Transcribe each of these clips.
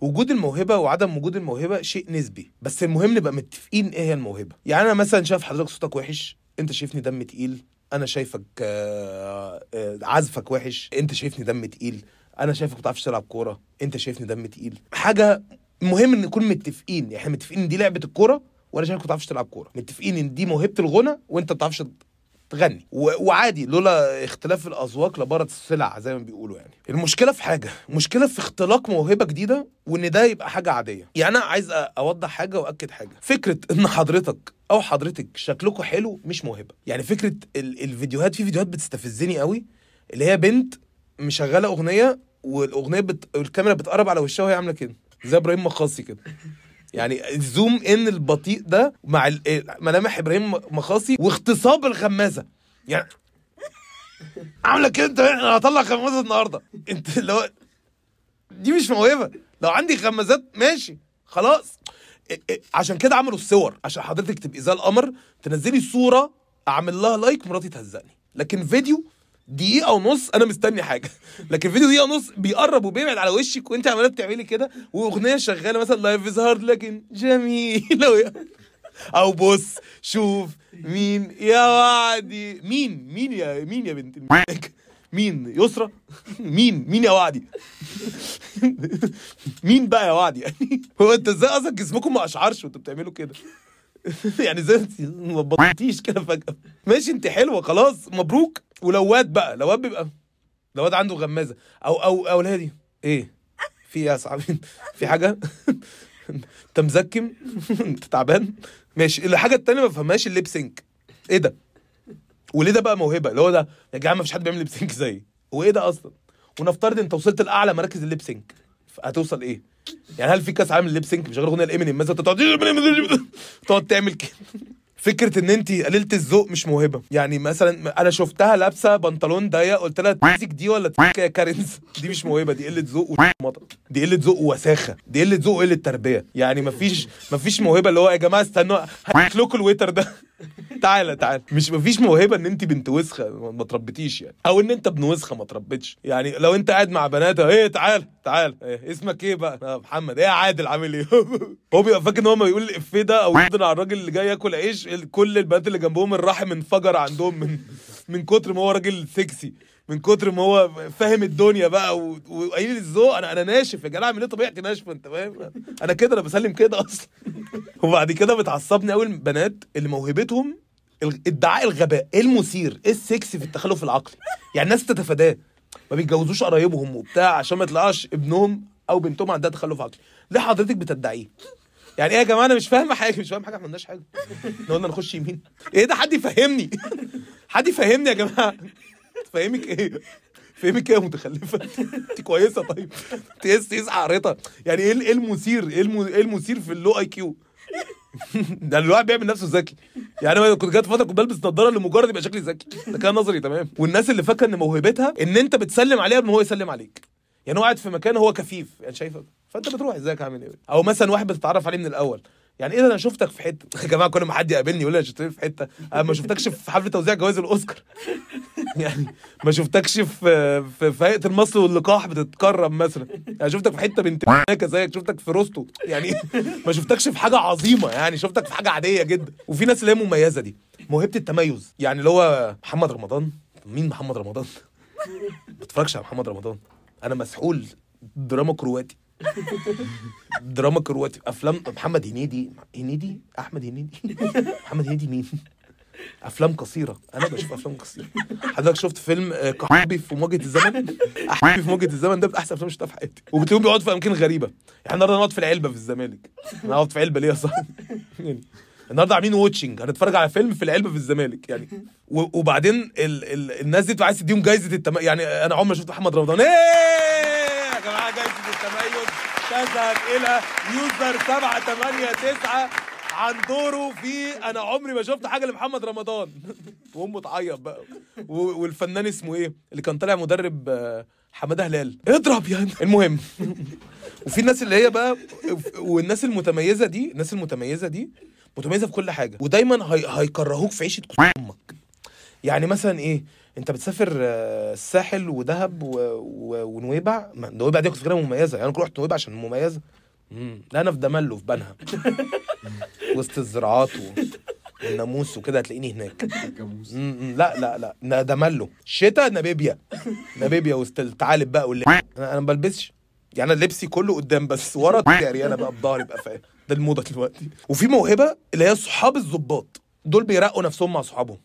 وجود الموهبة وعدم وجود الموهبة شيء نسبي بس المهم نبقى متفقين إيه هي الموهبة. يعني أنا مثلا شايف حضرتك صوتك وحش أنت شايفني دم تقيل أنا شايفك آه، آه، عزفك وحش أنت شايفني دم تقيل أنا شايفك ما بتعرفش تلعب كورة أنت شايفني دم تقيل. حاجة مهم إن نكون متفقين يعني إحنا متفقين إن دي لعبة الكورة وأنا شايفك ما بتعرفش تلعب كورة. متفقين إن دي موهبة الغنى وأنت ما بتعرفش تغني. وعادي لولا اختلاف الأذواق لبارت السلع زي ما بيقولوا يعني. المشكلة في حاجة المشكلة في اختلاق موهبة جديدة وإن ده يبقى حاجة عادية. يعني أنا عايز أوضح حاجة وأكد حاجة. فكرة إن حضرتك أو حضرتك شكلكم حلو مش موهبة. يعني فكرة ال- الفيديوهات في فيديوهات بتستفزني قوي اللي هي بنت مشغلة أغنية والأغنية بت... الكاميرا بتقرب على وشها وهي عاملة كده زي إبراهيم مخاصي كده. يعني الزوم ان البطيء ده مع ال- ملامح إبراهيم مخاصي واغتصاب الغمازة. يعني عاملة كده أنت؟ أنا هطلع غمازة النهارده. أنت اللي هو دي مش موهبة. لو عندي غمازات ماشي. خلاص. عشان كده عملوا الصور. عشان حضرتك تبقي زي القمر تنزلي صورة أعمل لها like مراتي تهزقني. لكن فيديو دقيقة ونص أنا مستني حاجة، لكن فيديو دقيقة ونص بيقرب وبيبعد على وشك وأنت عمالة بتعملي كده وأغنية شغالة مثلا life is hard لكن جميلة. أو بص شوف مين يا وعدي. مين؟ مين يا مين يا بنت مين؟ يسرى مين؟ مين يا وعدي؟ مين بقى يا وعدي؟ يعني هو أنت إزاي أصلا جسمكم ما اشعرش وأنتوا بتعملوا كده؟ يعني زي انت ما بطلتيش كده فجأة. ماشي انت حلوة خلاص مبروك. ولو واد بقى لو واد بيبقى لو واد عنده غمازة. أو أو أو هادي إيه؟ في إيه يا صاحبي؟ في حاجة؟ أنت مزكم؟ أنت تعبان؟ ماشي. الحاجة التانية ما بفهمهاش ال lip sync. إيه ده؟ وليه ده بقى موهبة؟ اللي هو ده يا جماعة ما فيش حد بيعمل lip sync زيي. هو إيه ده أصلا؟ ونفترض أنت وصلت لأعلى مراكز ال lip sync. هتوصل إيه؟ يعني هل في كاس عالم الليب سينك مشغل اغنيه الامينيم مثلا تقعد تقعد تعمل كده. فكرة إن انت قليله الذوق مش موهبة. يعني مثلا أنا شفتها لابسة بنطلون ضيق قلت لها تمسك دي ولا تمسك يا كارنز دي مش موهبة دي قلة ذوق ومطر دي قلة ذوق ووساخه دي قلة ذوق وقلة تربية. يعني مفيش مفيش موهبة اللي هو يا جماعة استنوا هات الويتر ده. تعالى تعالى. مش مفيش موهبة إن انت بنت وسخة ما تربيتيش يعني. أو إن أنت ابن وسخة ما تربيتش. يعني لو أنت قاعد مع بنات إيه تعال تعال إيه اسمك إيه بقى؟ محمد. إيه عادل عامل إيه؟ هو بيبقى فاكر إن هو ما يقول الافيه ده أو يقدر على الراجل اللي جاي ياكل عيش كل البنات اللي جنبهم الرحم انفجر عندهم من من كتر ما هو راجل سكسي. من كتر ما هو فاهم الدنيا بقى و- وقليل الذوق. أنا أنا ناشف يا جدع اعمل إيه طبيعتي ناشفة؟ أنت فاهم؟ أنا كده أنا بسلم كده أصلا. وبعد كده بتعصبني قوي البنات اللي موهبتهم ادعاء الغباء إيه المثير؟ إيه السكسي في التخلف العقلي؟ يعني الناس تتفاداه. ما بيتجوزوش قرايبهم وبتاع عشان ما يطلعش ابنهم أو بنتهم عندها تخلف عقلي. ليه حضرتك بتدعيه؟ يعني إيه يا جماعة؟ أنا مش فاهم حاجة مش فاهم حاجة ما عملناش حاجة. إحنا قلنا نخش يمين. إيه ده؟ حد يفهمني. حد يفهمني يا جماعة؟ تفهمك إيه؟ فهمك إيه يا متخلفة؟ أنت كويسة طيب. تقيس تقيس حقرتها يعني إيه إيه المثير؟ إيه الم- إيه المثير في ال low IQ؟ ده الواحد بيعمل نفسه ذكي. يعني أنا كنت جات فترة كنت بلبس نظاره لمجرد يبقى شكلي ذكي. ده كان نظري تمام؟ والناس اللي فاكرة إن موهبتها إن أنت بتسلم عليها قبل ما هو يسلم عليك. يعني هو قاعد في مكان هو كفيف يعني شايفك فأنت بتروح إزيك؟ عامل إيه؟ أو مثلا واحد بتتعرف عليه من الأول. يعني إيه أنا شفتك في حتة. يا جماعة كل ما حد يقابلني يقول لي أنا شفتك في حتة. أنا ما شفتكش في حفله توزيع جوائز الأوسكار. يعني ما شفتكش في في, في هيئه المصل واللقاح بتتكرم مثلا. يعني شفتك في حتة بنت زيك. شفتك في روستو. يعني ما شفتكش في حاجة عظيمة يعني. شفتك في حاجة عادية جدا. وفي ناس اللي هي مميزة دي. موهبة التميز. يعني اللي هو محمد رمضان. مين محمد رمضان؟ ما بتفرجش على محمد رمضان. أنا مسحول دراما كرواتي. دراما كرواتي أفلام محمد هنيدي هنيدي؟ أحمد هنيدي؟ محمد هنيدي مين؟ أفلام قصيرة أنا بشوف أفلام قصيرة. حضرتك شفت فيلم آه، كحبي في مواجهه الزمن؟ احبي في مواجهه الزمن ده من أحسن أفلام شفتها في حياتي. وبتلاقيهم بيقعدوا في أماكن غريبة. يعني النهارده نقعد في العلبة في الزمالك. أنا اقعد في علبة ليه يا صاحبي. يعني النهارده عاملين watching هنتفرج على فيلم في العلبة في الزمالك يعني. وبعدين ال ال الناس دي بتبقى عايز تديهم جايزة التم... يعني أنا عمري ما شفت محمد رمضان. إيه يا جماعة؟ جايزة التميز. تذهب إلى user 789 عن دوره في أنا عمري ما شفت حاجة لمحمد رمضان. وأمه تعيط بقى. والفنان اسمه إيه؟ اللي كان طالع مدرب آه، حمادة هلال. اضرب يعني المهم. وفي الناس اللي هي بقى والناس المتميزة دي الناس المتميزة دي متميزة في كل حاجة. ودايما هي... هيكرهوك في عيشة أمك. يعني مثلا إيه؟ انت بتسافر آه، الساحل ودهب و... و... ونويبع؟ نويبع دي كنت فاكرها مميزة. يعني أنا رحت نويبع عشان مميزة. مم. لا أنا في دملو في بنها. وسط الزراعات و... والناموس وكده هتلاقيني هناك. لا لا لا. دملو. شتاء ناميبيا ناميبيا وسط الثعالب بقى واللي أنا أنا ما بلبسش. يعني أنا لبسي كله قدام بس ورا عريانه بقى بظهري بقى فاهم. ده الموضة دلوقتي. وفي موهبة اللي هي صحاب الظباط دول بيرقوا نفسهم مع صحابهم.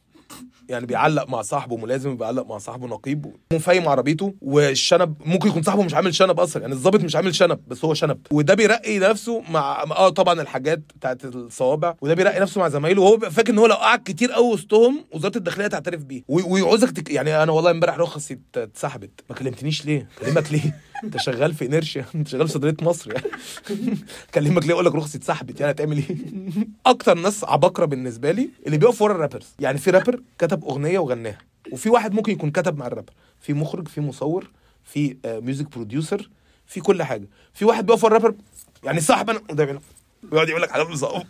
يعني بيعلق مع صاحبه ملازم بيعلق مع صاحبه نقيب. مفايم عربيته والشنب ممكن يكون صاحبه مش عامل شنب أصلا يعني الظابط مش عامل شنب بس هو شنب. وده بيرقي نفسه مع آه طبعا الحاجات بتاعت الصوابع وده بيرقي نفسه مع زمايله وهو فاكر إن هو لو قعد كتير قوي وسطهم وزارة الداخلية تعترف بيه. وي- ويعوزك تك... يعني أنا والله امبارح رخصي ات- اتسحبت. ما كلمتنيش ليه؟ كلمك ليه؟ أنت شغال في انرشيا أنت شغال في صيدلية مصر يعني. كلمك ليه؟ أقول لك رخصتي اتسحبت يعني هتعمل إيه؟ أكتر ناس عباقرة بالنسبة لي اللي بيقفوا ورا ال rappers. يعني في رابر كتب أغنية وغناها. وفي واحد ممكن يكون كتب مع الرابر في مخرج في مصور في آه music producer في كل حاجة. في واحد بيقف الرابر يعني صاحب أنا وده بيعمل- بيقعد يقول لك حاجات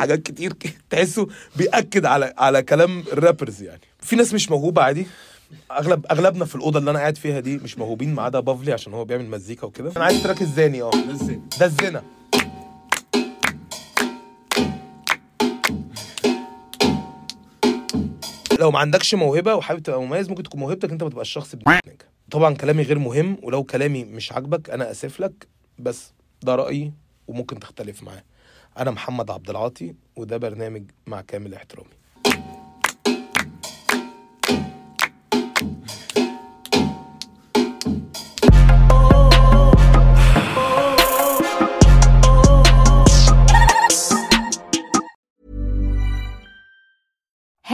حاجات كتير تحسه بيأكد على على كلام ال rappers يعني. في ناس مش موهوبة عادي. أغلب أغلبنا في الأوضة اللي أنا قاعد فيها دي مش موهوبين ما عدا بافلي عشان هو بيعمل مزيكا وكده. أنا عايز تراك الزاني آه. ده الزنا لو ما عندكش موهبة وحابب تبقى مميز ممكن تكون موهبتك أنت ما تبقاش شخص بدماغك طبعا كلامي غير مهم ولو كلامي مش عاجبك أنا أسف لك بس ده رأيي وممكن تختلف معاه. أنا محمد عبد العاطي وده برنامج مع كامل احترامي.